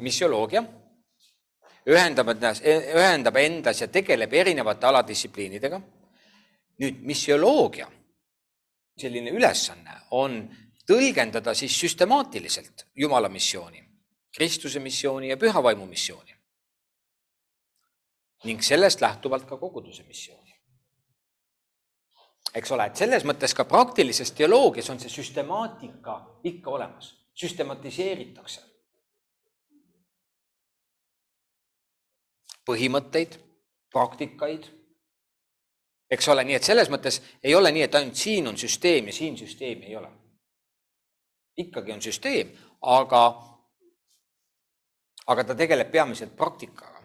missioloogia, ühendab endas, ühendab endas ja tegeleb erinevate aladistsipliinidega. nüüd missioloogia, selline ülesanne on tõlgendada siis süstemaatiliselt Jumala missiooni, Kristuse missiooni ja püha vaimu missiooni. ning sellest lähtuvalt ka koguduse missiooni. eks ole, et selles mõttes ka praktilises teoloogias on see süstemaatika ikka olemas, süstematiseeritakse põhimõtteid, praktikaid. eks ole, nii et selles mõttes ei ole nii, et ainult siin on süsteem ja siin süsteemi ei ole. ikkagi on süsteem, aga, aga ta tegeleb peamiselt praktikaga.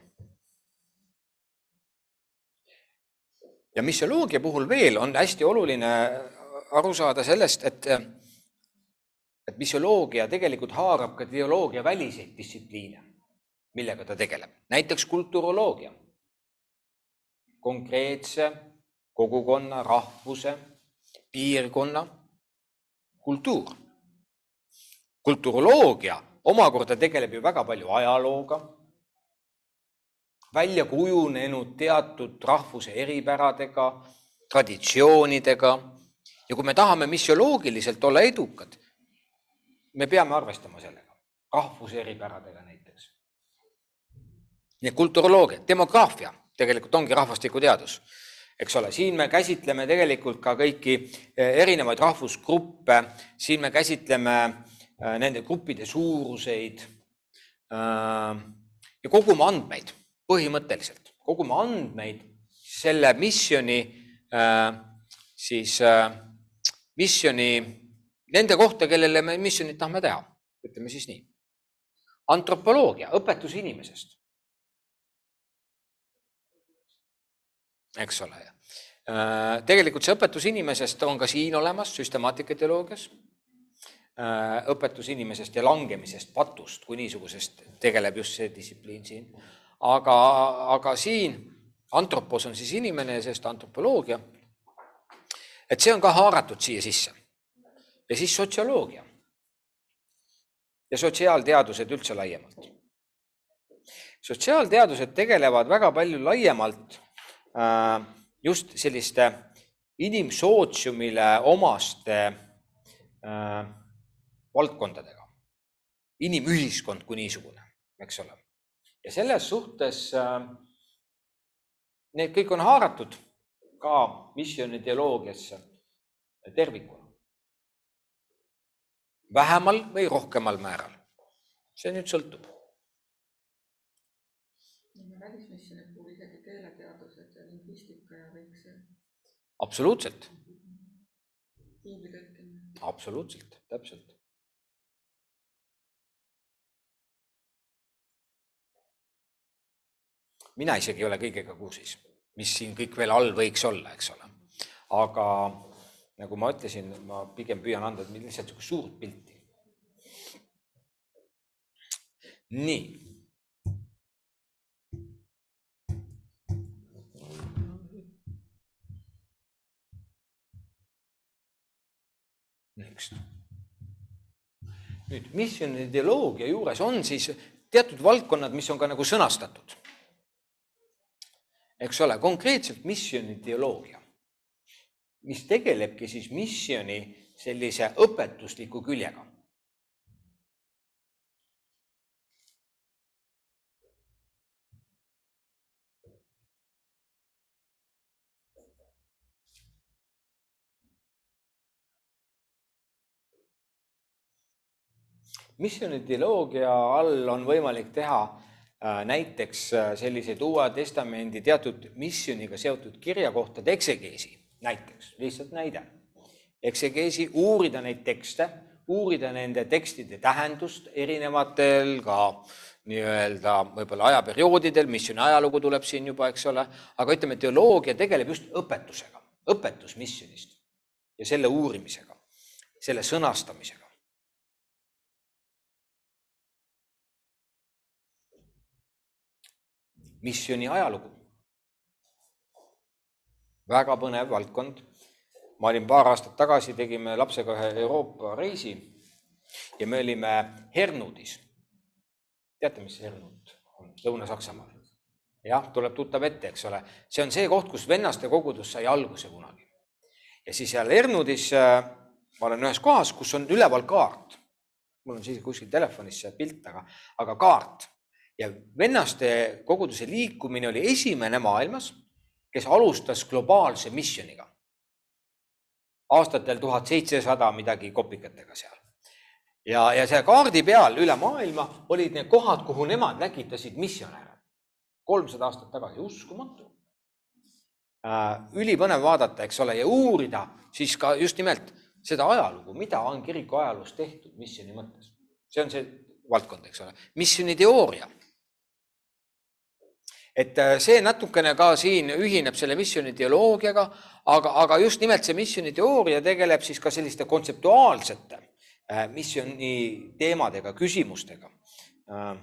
ja missioloogia puhul veel on hästi oluline aru saada sellest, et, et missioloogia tegelikult haarab ka teoloogia väliseid distsipliine millega ta tegeleb, näiteks kulturoloogia, konkreetse kogukonna, rahvuse, piirkonna kultuur. kulturoloogia omakorda tegeleb ju väga palju ajalooga, välja kujunenud teatud rahvuse eripäradega, traditsioonidega. Ja kui me tahame missioloogiliselt olla edukad, me peame arvestama sellega, rahvuse eripäradega näiteks nii et kulturoloogia, demograafia tegelikult ongi rahvastikuteadus, eks ole, siin me käsitleme tegelikult ka kõiki eh, erinevaid rahvusgruppe, siin me käsitleme eh, nende gruppide suuruseid äh, ja kogume andmeid põhimõtteliselt, kogume andmeid selle missiooni siis missiooni nende kohta, kellele me missionit tahame teha, ütleme siis nii. antropoloogia, õpetus inimesest eks ole. Äh, tegelikult see õpetus inimesest on ka siin olemas süstemaatikatoloogias. Äh, õpetus inimesest ja langemisest, patust kui niisugusest tegeleb just see distsipliin siin. aga, aga siin antropos on siis inimene ja sellest antropoloogia. et see on ka haaratud siia sisse. ja siis sotsioloogia. ja sotsiaalteadused üldse laiemalt. sotsiaalteadused tegelevad väga palju laiemalt just selliste inimsootsiumile omaste äh, valdkondadega. inimühiskond kui niisugune, eks ole. ja selles suhtes äh, need kõik on haaratud ka missiooni ideoloogiasse tervikuna. vähemal või rohkemal määral. see nüüd sõltub absoluutselt. absoluutselt, täpselt. mina isegi ei ole kõigega kursis, mis siin kõik veel all võiks olla, eks ole. aga nagu ma ütlesin, ma pigem püüan anda lihtsalt niisugust suurt pilti. nii üks. nüüd missiooni ideoloogia juures on siis teatud valdkonnad, mis on ka nagu sõnastatud. eks ole, konkreetselt missiooni ideoloogia, mis tegelebki siis missiooni sellise õpetusliku küljega missioonideoloogia all on võimalik teha äh, näiteks äh, selliseid Uue Testamendi teatud missiooniga seotud kirjakohtade eksegeesi, näiteks, lihtsalt näide. eksegeesi, uurida neid tekste, uurida nende tekstide tähendust erinevatel ka nii-öelda võib-olla ajaperioodidel, missiooni ajalugu tuleb siin juba, eks ole, aga ütleme, teoloogia tegeleb just õpetusega, õpetusmissionist ja selle uurimisega, selle sõnastamisega. Missiooni ajalugu. väga põnev valdkond. ma olin paar aastat tagasi, tegime lapsega ühe Euroopa reisi ja me olime Hernudis. teate, mis Ernut on Lõuna-Saksamaal? jah, tuleb tuttav ette, eks ole, see on see koht, kus vennaste kogudus sai alguse kunagi. ja siis seal Ernudis äh, ma olen ühes kohas, kus on üleval kaart. mul on siis kuskil telefonis see pilt, aga, aga kaart ja vennaste koguduse liikumine oli esimene maailmas, kes alustas globaalse missiooniga. aastatel tuhat seitsesada midagi kopikatega seal. ja, ja seal kaardi peal üle maailma olid need kohad, kuhu nemad läkitasid missionäre. kolmsada aastat tagasi, uskumatu äh,. ülipõnev vaadata, eks ole, ja uurida siis ka just nimelt seda ajalugu, mida on kiriku ajaloos tehtud missiooni mõttes. see on see valdkond, eks ole, missiooni teooria et äh, see natukene ka siin ühineb selle missiooni ideoloogiaga, aga, aga just nimelt see missiooni teooria tegeleb siis ka selliste kontseptuaalsete äh, missiooni teemadega, küsimustega. Äh,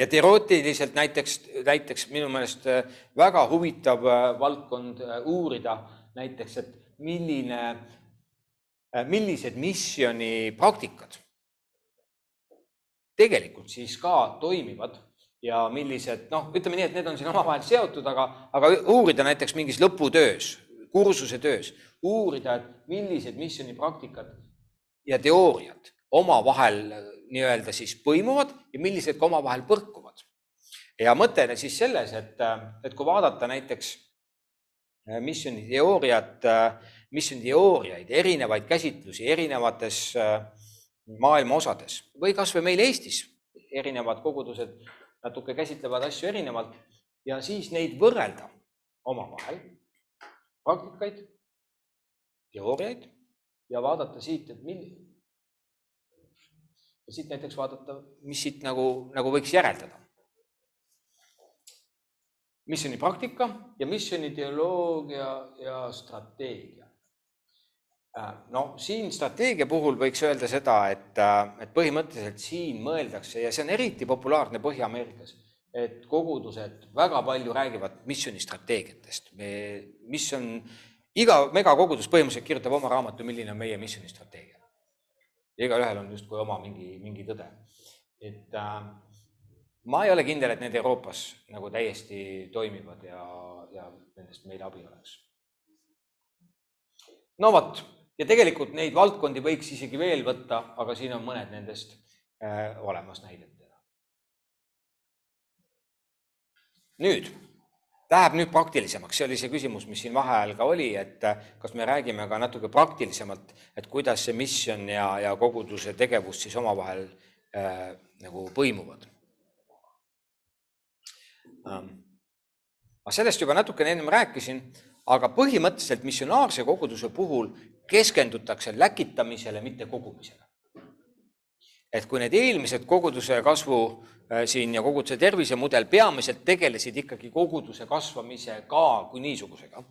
ja teoreetiliselt näiteks, näiteks minu meelest väga huvitav valdkond uurida näiteks, et milline, millised missiooni praktikad tegelikult siis ka toimivad ja millised noh, ütleme nii, et need on siin omavahel seotud, aga, aga uurida näiteks mingis lõputöös, kursuse töös, uurida, et millised missioonipraktikad ja teooriad omavahel nii-öelda siis põimuvad ja millised ka omavahel põrkuvad. ja mõte siis selles, et, et kui vaadata näiteks äh, missiooni teooriat, äh, missiooni teooriaid, erinevaid käsitlusi erinevates äh, maailma osades või kasvõi meil Eestis erinevad kogudused natuke käsitlevad asju erinevalt ja siis neid võrrelda omavahel, praktikaid, teooriaid ja vaadata siit, et mil-, siit näiteks vaadata, mis siit nagu, nagu võiks järeldada. missiooni praktika ja missiooni ideoloogia ja strateegia. Äh, no siin strateegia puhul võiks öelda seda, et, äh, et põhimõtteliselt siin mõeldakse ja see on eriti populaarne Põhja-Ameerikas, et kogudused väga palju räägivad missiooni strateegiatest. me, mis on, iga megakogudus põhimõtteliselt kirjutab oma raamatu, milline on meie missiooni strateegia. igaühel on justkui oma mingi, mingi tõde. et äh, ma ei ole kindel, et need Euroopas nagu täiesti toimivad ja, ja nendest meile abi oleks. no vot ja tegelikult neid valdkondi võiks isegi veel võtta, aga siin on mõned nendest äh, olemas näidetena. nüüd läheb nüüd praktilisemaks, see oli see küsimus, mis siin vaheajal ka oli, et äh, kas me räägime ka natuke praktilisemalt, et kuidas see missioon ja, ja koguduse tegevus siis omavahel äh, nagu põimuvad ähm,. ma sellest juba natukene ennem rääkisin, aga põhimõtteliselt missionaarse koguduse puhul keskendutakse läkitamisele, mitte kogumisele. et kui need eelmised koguduse kasvu äh, siin ja koguduse tervisemudel peamiselt tegelesid ikkagi koguduse kasvamisega kui niisugusega,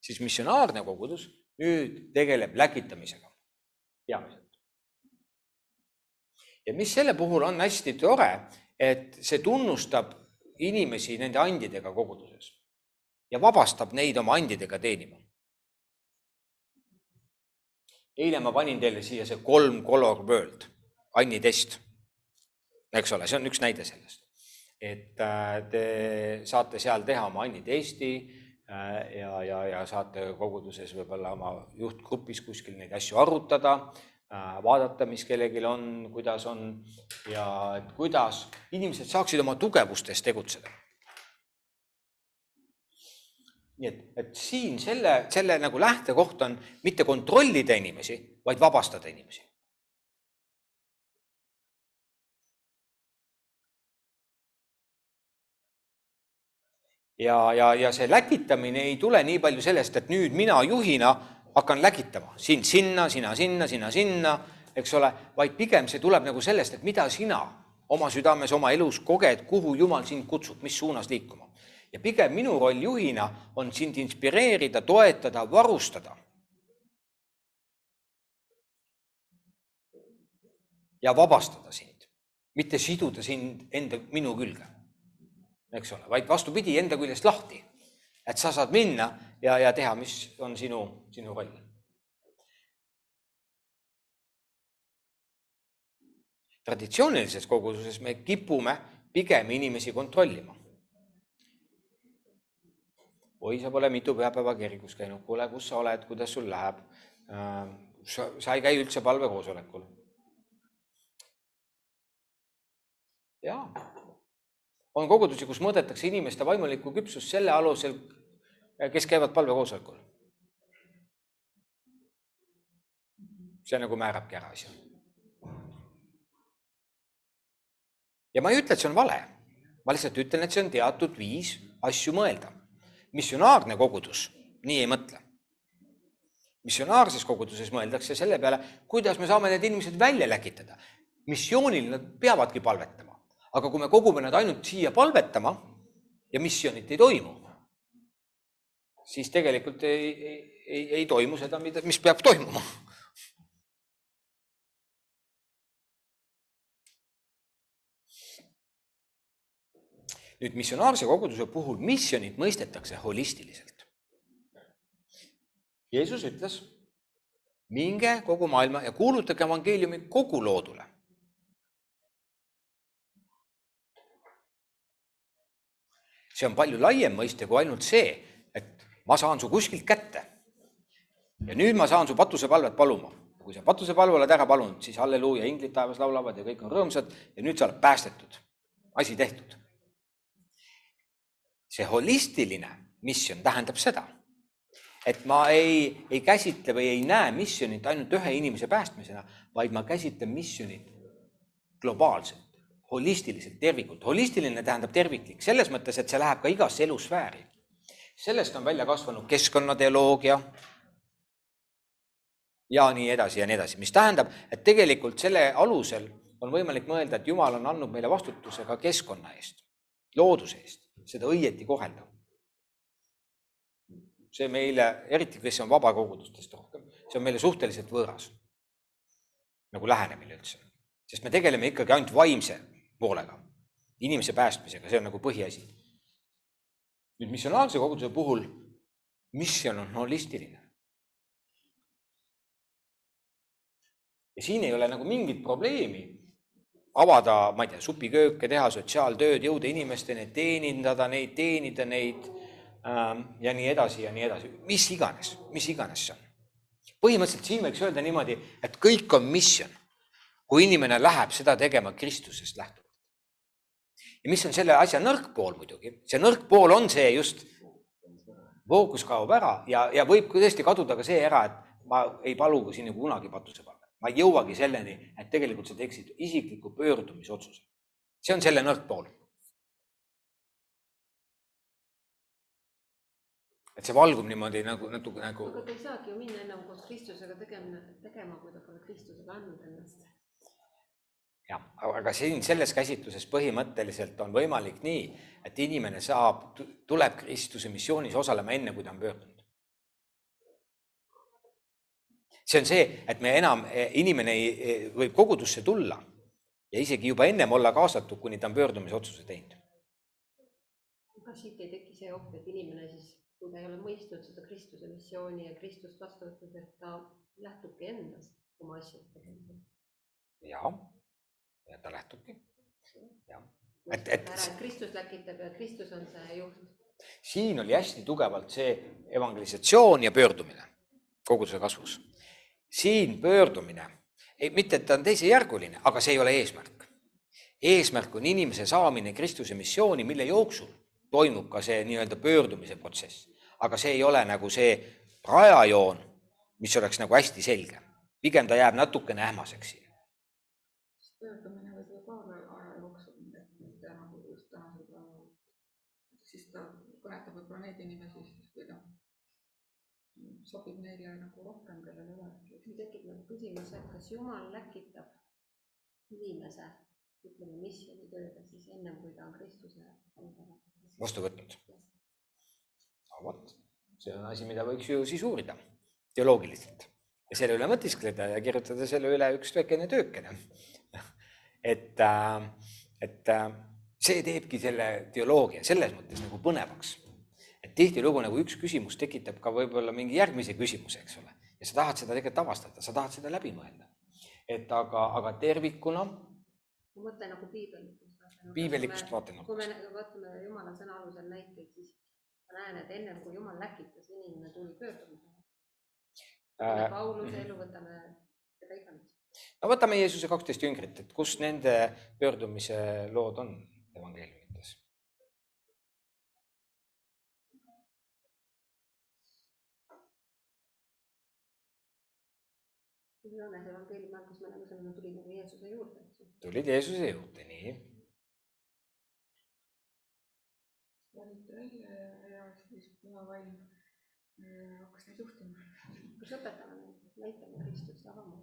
siis missionaarne kogudus nüüd tegeleb läkitamisega peamiselt. ja mis selle puhul on hästi tore, et see tunnustab inimesi nende andidega koguduses ja vabastab neid oma andidega teenima eile ma panin teile siia see kolm color world, Anni test. eks ole, see on üks näide sellest. et äh, te saate seal teha oma Anni testi äh, ja, ja, ja saate koguduses võib-olla oma juhtgrupis kuskil neid asju arutada, äh, vaadata, mis kellelgi on, kuidas on ja et kuidas inimesed saaksid oma tugevustes tegutseda nii et, et siin selle, selle nagu lähtekoht on mitte kontrollida inimesi, vaid vabastada inimesi. ja, ja, ja see läkitamine ei tule nii palju sellest, et nüüd mina juhina hakkan läkitama sind sinna, sina sinna, sina sinna, eks ole, vaid pigem see tuleb nagu sellest, et mida sina oma südames, oma elus koged, kuhu Jumal sind kutsub, mis suunas liikuma ja pigem minu roll juhina on sind inspireerida, toetada, varustada. ja vabastada sind, mitte siduda sind enda, minu külge, eks ole, vaid vastupidi, enda küljest lahti. et sa saad minna ja, ja teha, mis on sinu, sinu roll traditsioonilises koguduses me kipume pigem inimesi kontrollima. Oi, sa pole mitu pühapäeva kirikus käinud, kuule, kus sa oled, kuidas sul läheb? Äh, sa, sa ei käi üldse palvekoosolekul. jaa, on kogudusi, kus mõõdetakse inimeste vaimulikku küpsust selle alusel, kes käivad palvekoosolekul. see nagu määrabki ära asja ja ma ei ütle, et see on vale, ma lihtsalt ütlen, et see on teatud viis asju mõelda. Missionaarne kogudus nii ei mõtle. missionaarses koguduses mõeldakse selle peale, kuidas me saame need inimesed välja läkitada. missioonil nad peavadki palvetama, aga kui me kogume nad ainult siia palvetama ja missionit ei toimu, siis tegelikult ei, ei, ei, ei toimu seda, mida, mis peab toimuma nüüd missionaarse koguduse puhul missionit mõistetakse holistiliselt. Jeesus ütles, minge kogu maailma ja kuulutage evangeeliumi kogu loodule. see on palju laiem mõiste kui ainult see, et ma saan su kuskilt kätte. ja nüüd ma saan su patusepalvet paluma. kui sa patusepalve oled ära palunud, siis halleluuja, inglid taevas laulavad ja kõik on rõõmsad ja nüüd sa oled päästetud. asi tehtud see holistiline misjon tähendab seda, et ma ei, ei käsitle või ei näe missionit ainult ühe inimese päästmisena, vaid ma käsitlen missionit globaalselt, holistiliselt, tervikult. holistiline tähendab terviklik selles mõttes, et see läheb ka igasse elusfääri. sellest on välja kasvanud keskkonnateoloogia ja nii edasi ja nii edasi, mis tähendab, et tegelikult selle alusel on võimalik mõelda, et Jumal on andnud meile vastutuse ka keskkonna eest, looduse eest seda õieti kohelda. see meile, eriti kes on vabakogudustest rohkem, see on meile suhteliselt võõras. nagu lähenemine üldse, sest me tegeleme ikkagi ainult vaimse poolega, inimese päästmisega, see on nagu põhiasi. nüüd missionaarse koguduse puhul misjon on holistiline. ja siin ei ole nagu mingit probleemi avada, ma ei tea, supikööke, teha sotsiaaltööd, jõuda inimesteni, teenindada neid, teenida neid ähm, ja nii edasi ja nii edasi, mis iganes, mis iganes see on. põhimõtteliselt siin võiks öelda niimoodi, et kõik on misjon, kui inimene läheb seda tegema Kristusest lähtuvalt. ja mis on selle asja nõrk pool muidugi, see nõrk pool on see just, fookus kaob ära ja, ja võib tõesti kaduda ka see ära, et ma ei palu sinna kunagi patuse panna ma ei jõuagi selleni, et tegelikult sa teeksid isikliku pöördumisotsuse. see on selle nõrk pool. et see valgub niimoodi nagu natuke nagu. aga ta ei saagi ju minna enam koos Kristusega tegemine, tegema, kui ta pole Kristusele andnud ennast. jah, aga siin selles käsitluses põhimõtteliselt on võimalik nii, et inimene saab, tuleb Kristuse missioonis osalema enne, kui ta on pöördunud see on see, et me enam, eh, inimene ei, eh, võib kogudusse tulla ja isegi juba ennem olla kaasatud, kuni ta on pöördumisotsuse teinud. kas siit ei teki see oht, et inimene siis, kui ta ei ole mõistnud seda Kristuse missiooni ja Kristust vastu võtnud, et ta lähtubki endast oma asjade tegemisel? jaa, ja ta lähtubki, jah. et, et Kristus läkitab ja Kristus on see juht. siin oli hästi tugevalt see evangelisatsioon ja pöördumine koguduse kasvus siin pöördumine, mitte et ta on teisejärguline, aga see ei ole eesmärk. eesmärk on inimese saamine Kristuse missiooni, mille jooksul toimub ka see nii-öelda pöördumise protsess. aga see ei ole nagu see rajajoon, mis oleks nagu hästi selge. pigem ta jääb natukene ähmaseks siin. pöördumine võib ju ka aja jooksul mitte nagu just tänasel päeval, siis ta kõnetab võib-olla neid inimesi, siis kui ta sobib neile nagu rohkem, kellel ei ole tekib nagu küsimus, et kas Jumal läkitab inimese, ütleme, missioonitööle siis ennem, kui ta on Kristuse vastu võtnud. no vot, see on asi, mida võiks ju siis uurida teoloogiliselt ja selle üle mõtiskleda ja kirjutada selle üle üks väikene töökene. et, äh, et äh, see teebki selle teoloogia selles mõttes nagu põnevaks. et tihtilugu nagu üks küsimus tekitab ka võib-olla mingi järgmise küsimuse, eks ole ja sa tahad seda tegelikult avastada, sa tahad seda läbi mõelda. et aga, aga tervikuna ma mõtlen nagu piibellikust. piibellikust vaatenurgast. kui me vaatame Jumala sõna alusel näiteid, siis ma näen, et ennem kui Jumal läkitas, inimene tuli pöördumisele äh,. Pauluse elu võtame keda iganes. no võtame Jeesuse kaksteist jüngrit, et kus nende pöördumise lood on Johannes evangeeliumi alguses me seda, nad tulid nagu Jeesuse juurde. tulid Jeesuse juurde, nii. valiti välja ja, ja siis püha vaim äh, hakkas neid juhtima. kas õpetame neid, näitame Kristust avama?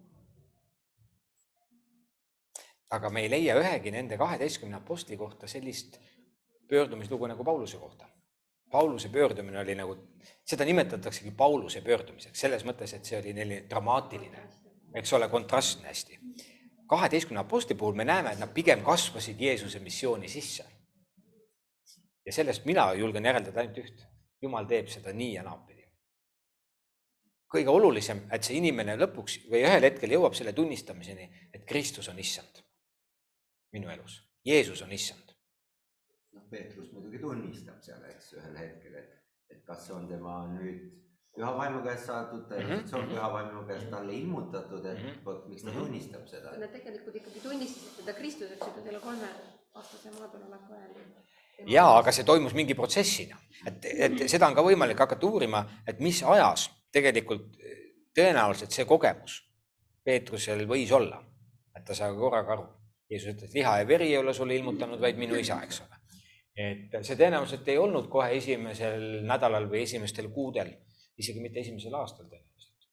aga me ei leia ühegi nende kaheteistkümne apostli kohta sellist pöördumislugu nagu Pauluse kohta. Pauluse pöördumine oli nagu, seda nimetataksegi Pauluse pöördumiseks, selles mõttes, et see oli neile dramaatiline eks ole, kontrastne hästi. kaheteistkümne apostli puhul me näeme, et nad pigem kasvasid Jeesuse missiooni sisse. ja sellest mina julgen järeldada ainult üht. Jumal teeb seda nii ja naapidi. kõige olulisem, et see inimene lõpuks või ühel hetkel jõuab selle tunnistamiseni, et Kristus on issand minu elus, Jeesus on issand. noh, Peetrus muidugi tunnistab seal, eks ühel hetkel, et, et kas see on tema nüüd püha vaimu käest saadud, tõenäoliselt mhm. see on püha vaimu käest talle ilmutatud, et mhm. vot miks ta mhm. tunnistab seda. Nad tegelikult ikkagi tunnistasid teda Kristuseks juba selle kolme aastase maadel oleku ajal. ja, aga see toimus mingi protsessina, et, et seda on ka võimalik hakata uurima, et mis ajas tegelikult tõenäoliselt see kogemus Peetrusel võis olla, et ta sai korraga aru. Jeesus ütles, liha ja veri ei ole sulle ilmutanud, vaid minu isa, eks ole. et see tõenäoliselt ei olnud kohe esimesel nädalal või esimestel kuudel isegi mitte esimesel aastal tõenäoliselt,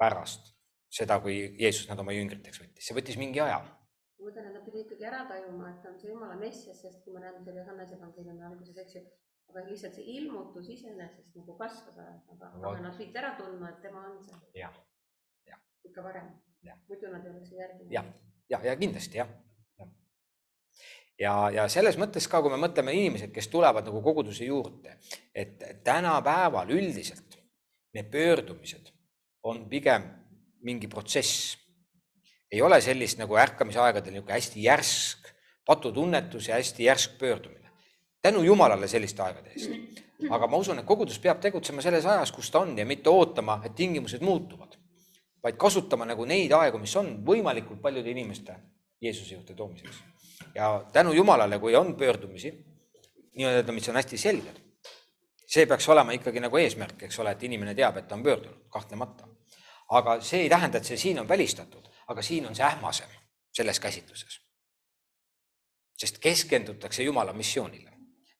pärast seda, kui Jeesus nad oma jüngriteks võttis, see võttis mingi aja. ma mõtlen, et nad pidid ikkagi ära tajuma, et ta on see jumala messias, sest kui me näeme selle Johannese evangeeliumi alguses, eks ju, aga lihtsalt see ilmutus iseenesest nagu kasvas ajas, aga, aga nad pidid ära tundma, et tema on see. jah, jah. ikka varem. muidu nad ei oleks järginud. jah, ja, ja kindlasti jah ja, ja selles mõttes ka, kui me mõtleme inimesed, kes tulevad nagu koguduse juurde, et tänapäeval üldiselt need pöördumised on pigem mingi protsess. ei ole sellist nagu ärkamisaegadel niisugune hästi järsk patutunnetus ja hästi järsk pöördumine. tänu Jumalale selliste aegade eest. aga ma usun, et kogudus peab tegutsema selles ajas, kus ta on ja mitte ootama, et tingimused muutuvad, vaid kasutama nagu neid aegu, mis on võimalikult paljude inimeste Jeesuse juurde toomiseks. ja tänu Jumalale, kui on pöördumisi, nii-öelda, mis on hästi selged see peaks olema ikkagi nagu eesmärk, eks ole, et inimene teab, et ta on pöördunud, kahtlemata. aga see ei tähenda, et see siin on välistatud, aga siin on see ähmasem selles käsitluses. sest keskendutakse Jumala missioonile.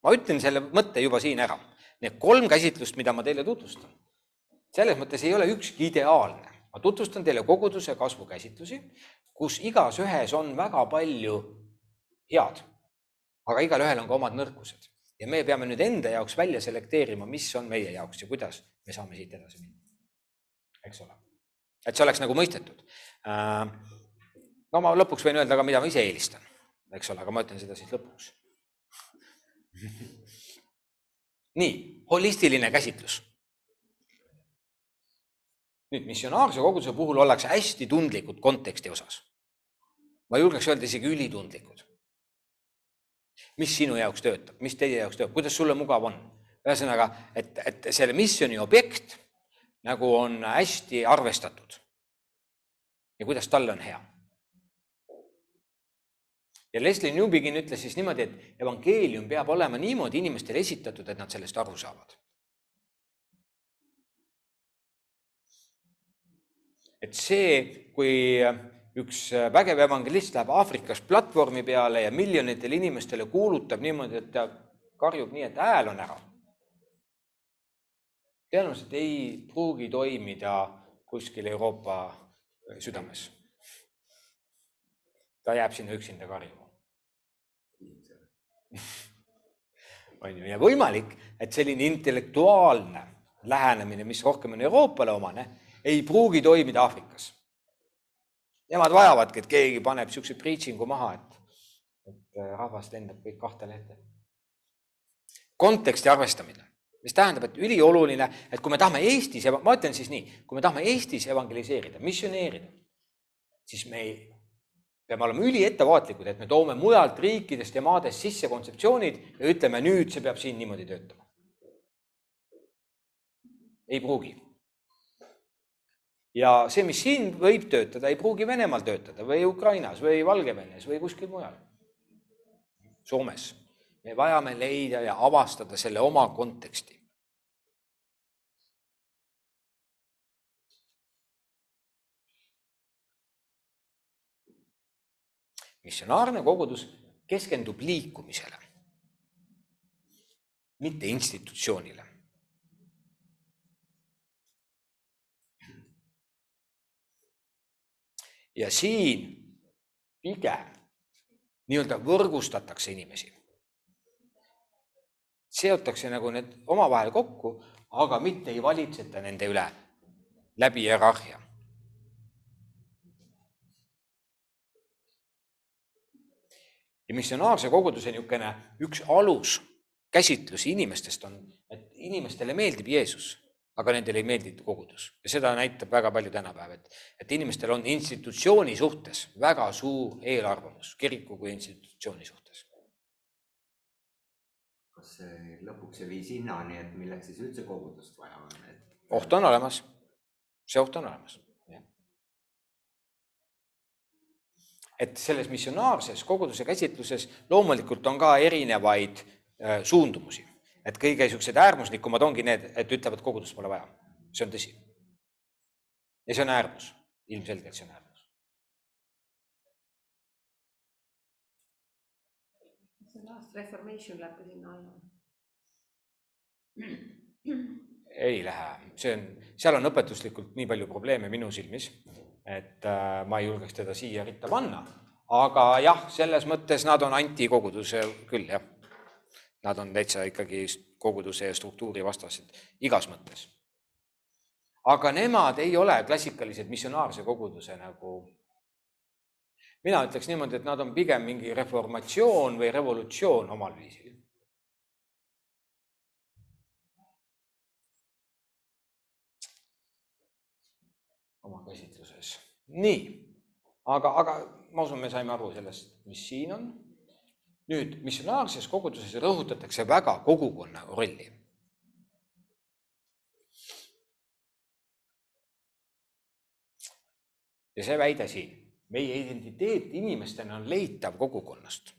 ma ütlen selle mõtte juba siin ära. Need kolm käsitlust, mida ma teile tutvustan, selles mõttes ei ole ükski ideaalne. ma tutvustan teile koguduse kasvu käsitlusi, kus igas ühes on väga palju head, aga igalühel on ka omad nõrkused ja me peame nüüd enda jaoks välja selekteerima, mis on meie jaoks ja kuidas me saame siit edasi minna. eks ole, et see oleks nagu mõistetud. Äh, no ma lõpuks võin öelda ka, mida ma ise eelistan, eks ole, aga ma ütlen seda siis lõpuks. nii, holistiline käsitlus. nüüd missionaarse koguduse puhul ollakse hästi tundlikud konteksti osas. ma julgeks öelda isegi ülitundlikud mis sinu jaoks töötab, mis teie jaoks töötab, kuidas sulle mugav on. ühesõnaga, et, et selle missiooni objekt nagu on hästi arvestatud. ja kuidas talle on hea. ja Leslie Newbigin ütles siis niimoodi, et evangeelium peab olema niimoodi inimestele esitatud, et nad sellest aru saavad. et see, kui üks äh, vägev evangelist läheb Aafrikas platvormi peale ja miljonitele inimestele kuulutab niimoodi, et ta karjub nii, et hääl on ära. tõenäoliselt ei pruugi toimida kuskil Euroopa äh, südames. ta jääb sinna üksinda karjuma. on ju, ja võimalik, et selline intellektuaalne lähenemine, mis rohkem on Euroopale omane, ei pruugi toimida Aafrikas Nemad vajavadki, et keegi paneb niisuguse preaching'u maha, et, et äh, rahvas lendab kõik kahte lehte. konteksti arvestamine, mis tähendab, et ülioluline, et kui me tahame Eestis, ma ütlen siis nii, kui me tahame Eestis evangeliseerida, missioneerida, siis me ei, peame olema üliettevaatlikud, et me toome mujalt riikidest ja maadest sisse kontseptsioonid ja ütleme, nüüd see peab siin niimoodi töötama. ei pruugi. Ja see, mis siin võib töötada, ei pruugi Venemaal töötada või Ukrainas või Valgevenes või kuskil mujal. Soomes. me vajame leida ja avastada selle oma konteksti. missionaarne kogudus keskendub liikumisele, mitte institutsioonile. Ja siin pigem nii-öelda võrgustatakse inimesi. seotakse nagu need omavahel kokku, aga mitte ei valitseta nende üle läbi hierarhia ja missionaarse koguduse niisugune üks aluskäsitlusi inimestest on, et inimestele meeldib Jeesus, aga nendele ei meeldi kogudus ja seda näitab väga palju tänapäev, et, et inimestel on institutsiooni suhtes väga suur eelarvamus kiriku kui institutsiooni suhtes. kas see lõpuks ei vii sinnani, et milleks siis üldse kogudust vaja on, et? oht on olemas, see oht on olemas et selles missionaarses koguduse käsitluses loomulikult on ka erinevaid äh, suundumusi, et kõige niisugused äärmuslikumad ongi need, et ütlevad, kogudust pole vaja. see on tõsi. ja see on äärmus, ilmselgelt see on äärmus. see last reformation läheb ka sinna alla. ei lähe, see on, seal on õpetuslikult nii palju probleeme minu silmis et äh, ma ei julgeks teda siia ritta panna. aga jah, selles mõttes nad on antikoguduse küll, jah. Nad on täitsa ikkagi koguduse ja struktuuri vastased igas mõttes. aga nemad ei ole klassikalised missionaarse koguduse nagu mina ütleks niimoodi, et nad on pigem mingi reformatsioon või revolutsioon omal viisil. oma käsitluses. nii, aga, aga ma usun, me saime aru sellest, mis siin on. Nüüd missionaarses koguduses rõhutatakse väga kogukonna rolli. ja see väide siin, meie identiteet inimestena on leitav kogukonnast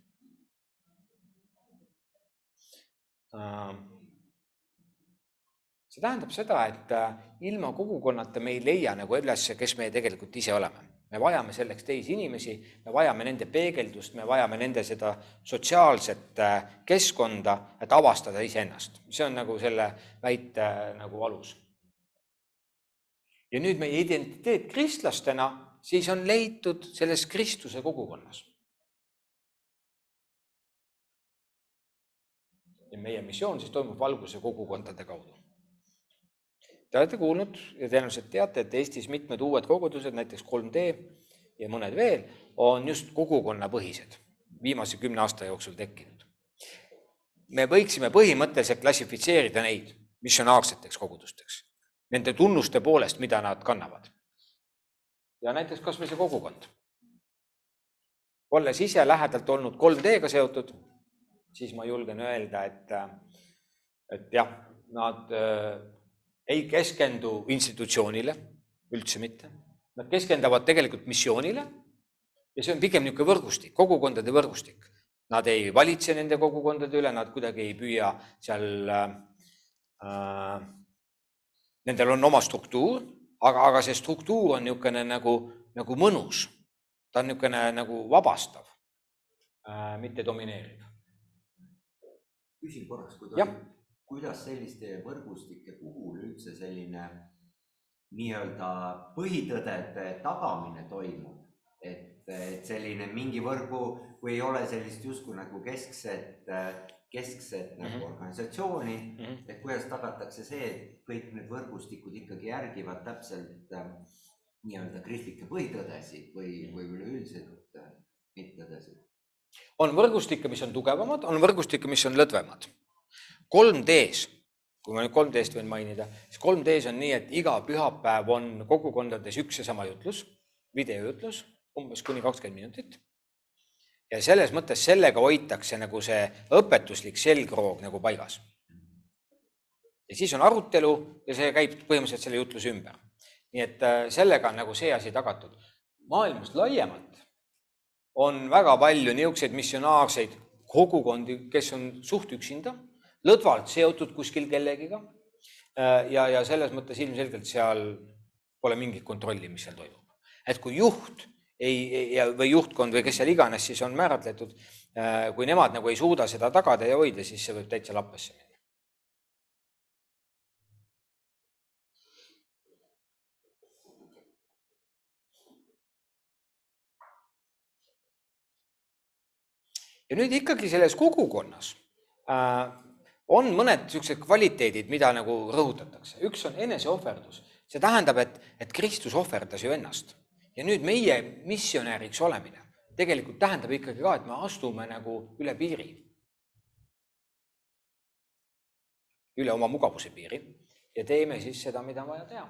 uh, see tähendab seda, et äh, ilma kogukonnata me ei leia nagu üles, kes me tegelikult ise oleme. Me vajame selleks teisi inimesi, me vajame nende peegeldust, me vajame nende seda sotsiaalset äh, keskkonda, et avastada iseennast. see on nagu selle väite äh, nagu alus. ja nüüd meie identiteet kristlastena siis on leitud selles Kristuse kogukonnas. ja meie missioon siis toimub valguse kogukondade kaudu Te olete kuulnud ja tõenäoliselt teate, et Eestis mitmed uued kogudused, näiteks 3D ja mõned veel, on just kogukonnapõhised, viimase kümne aasta jooksul tekkinud. me võiksime põhimõtteliselt klassifitseerida neid missionaarseteks kogudusteks, nende tunnuste poolest, mida nad kannavad. ja näiteks kas või see kogukond. olles ise lähedalt olnud 3D-ga seotud, siis ma julgen öelda, et, et jah, nad ei keskendu institutsioonile, üldse mitte. Nad keskenduvad tegelikult missioonile ja see on pigem niisugune võrgustik, kogukondade võrgustik. Nad ei valitse nende kogukondade üle, nad kuidagi ei püüa seal äh,, nendel on oma struktuur, aga, aga see struktuur on niisugune nagu, nagu mõnus. ta on niisugune nagu vabastav äh,, mitte domineeriv. küsin korraks, kui tohib kuidas selliste võrgustike puhul üldse selline nii-öelda põhitõdede tagamine toimub, et, et selline mingi võrgu või ei ole sellist justkui nagu keskset, keskset mm -hmm. nagu mhm. organisatsiooni mm, -hmm. et kuidas tagatakse see, et kõik need võrgustikud ikkagi järgivad täpselt äh, nii-öelda kristlikke põhitõdesid või, või üleüldiselt äh, mittetõdesid? on võrgustikke, mis on tugevamad, on võrgustikke, mis on lõdvemad 3D-s, kui ma nüüd 3D-st võin mainida, siis 3D-s on nii, et iga pühapäev on kogukondades üks ja sama jutlus, videojutlus, umbes kuni kakskümmend minutit. ja selles mõttes sellega hoitakse nagu see õpetuslik selgroog nagu paigas. ja siis on arutelu ja see käib põhimõtteliselt selle jutluse ümber. nii et äh, sellega on nagu see asi tagatud. maailmas laiemalt on väga palju niisuguseid missionaarseid kogukondi, kes on suht üksinda, lõdvalt seotud kuskil kellegiga. Äh, ja, ja selles mõttes ilmselgelt seal pole mingit kontrolli, mis seal toimub. et kui juht ei, või juhtkond või kes seal iganes siis on määratletud, äh, kui nemad nagu ei suuda seda tagada ja hoida, siis see võib täitsa lappesse minna. ja nüüd ikkagi selles kogukonnas äh, on mõned niisugused kvaliteedid, mida nagu rõhutatakse. üks on eneseohverdus, see tähendab, et, et Kristus ohverdas ju ennast ja nüüd meie missionäriks olemine tegelikult tähendab ikkagi ka, et me astume nagu üle piiri. üle oma mugavuse piiri ja teeme siis seda, mida on vaja teha.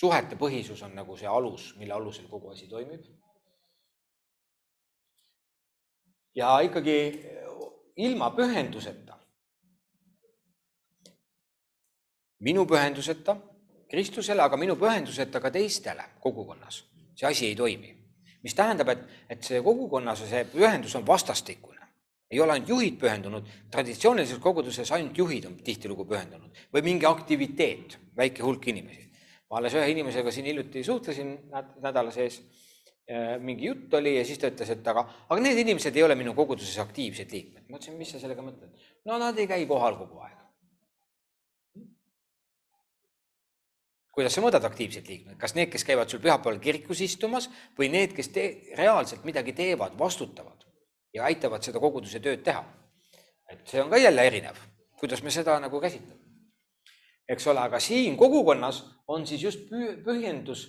suhete põhisus on nagu see alus, mille alusel kogu asi toimib ja ikkagi ilma pühenduseta, minu pühenduseta Kristusele, aga minu pühenduseta ka teistele kogukonnas, see asi ei toimi. mis tähendab, et, et see kogukonnas see pühendus on vastastikune. ei ole ainult juhid pühendunud, traditsioonilises koguduses ainult juhid on tihtilugu pühendunud või mingi aktiviteet, väike hulk inimesi. ma alles ühe inimesega siin hiljuti suhtlesin nädala sees mingi jutt oli ja siis ta ütles, et aga, aga need inimesed ei ole minu koguduses aktiivsed liikmed. ma ütlesin, mis sa sellega mõtled? no nad ei käi kohal kogu aeg. kuidas sa mõõdad aktiivsed liikmed, kas need, kes käivad sul pühapäeval kirikus istumas või need, kes te, reaalselt midagi teevad, vastutavad ja aitavad seda koguduse tööd teha? et see on ka jälle erinev, kuidas me seda nagu käsitleme. eks ole, aga siin kogukonnas on siis just pühendus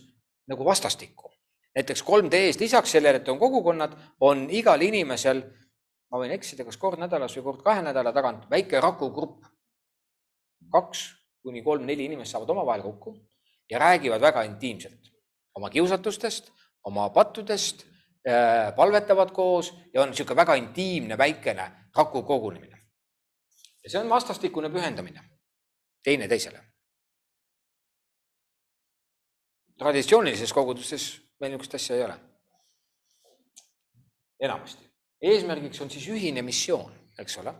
nagu vastastikku näiteks 3D-s lisaks sellele, et on kogukonnad, on igal inimesel, ma võin eksida, kas kord nädalas või kord kahe nädala tagant, väike rakugrupp. kaks kuni kolm-neli inimest saavad omavahel kokku ja räägivad väga intiimselt oma kiusatustest, oma pattudest, äh, palvetavad koos ja on niisugune väga intiimne väikene raku kogunemine. ja see on vastastikune pühendamine teineteisele. traditsioonilises koguduses meil niisugust asja ei ole. enamasti. eesmärgiks on siis ühine missioon, eks ole.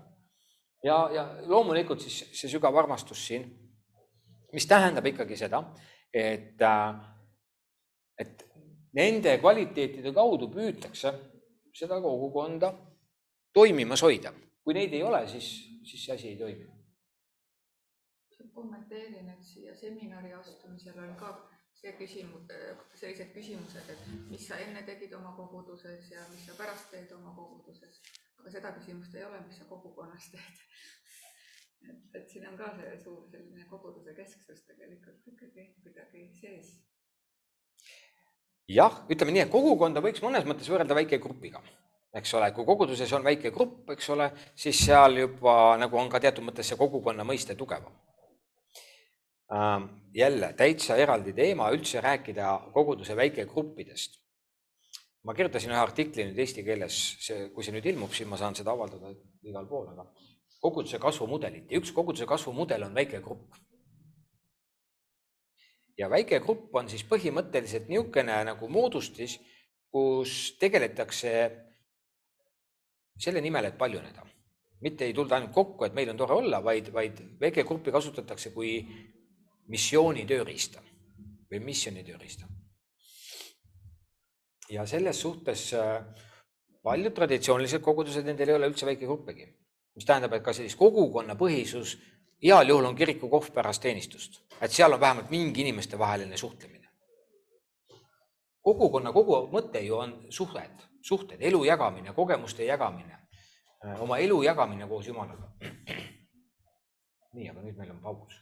ja, ja loomulikult siis see sügav armastus siin, mis tähendab ikkagi seda, et, äh, et nende kvaliteetide kaudu püütakse seda kogukonda toimimas hoida. kui neid ei ole, siis, siis see asi ei toimi. kommenteerin, et siia seminari astumisel on ka see küsimus, sellised küsimused, et mis sa enne tegid oma koguduses ja mis sa pärast teed oma koguduses. aga seda küsimust ei ole, mis sa kogukonnas teed. et, et siin on ka see suur selline koguduse kesksus tegelikult ikkagi kuidagi sees. jah, ütleme nii, et kogukonda võiks mõnes mõttes võrrelda väikegrupiga eks ole, kui koguduses on väike grupp, eks ole, siis seal juba nagu on ka teatud mõttes see kogukonna mõiste tugevam jälle täitsa eraldi teema üldse rääkida koguduse väikegruppidest. ma kirjutasin ühe artikli nüüd eesti keeles, see, kui see nüüd ilmub, siis ma saan seda avaldada igal pool, aga koguduse kasvumudelit ja üks koguduse kasvumudel on väike grupp. ja väike grupp on siis põhimõtteliselt niisugune nagu moodustis, kus tegeletakse selle nimel, et paljuneda. mitte ei tulda ainult kokku, et meil on tore olla, vaid, vaid väikegruppi kasutatakse kui missiooni tööriista või missiooni tööriista. ja selles suhtes äh, paljud traditsioonilised kogudused, nendel ei ole üldse väikegruppegi, mis tähendab, et ka sellist kogukonnapõhisus heal juhul on kirikukohv pärast teenistust, et seal on vähemalt mingi inimestevaheline suhtlemine. kogukonna kogu mõte ju on suhted, suhted, elu jagamine, kogemuste jagamine, äh, oma elu jagamine koos Jumalaga. nii, aga nüüd meil on paus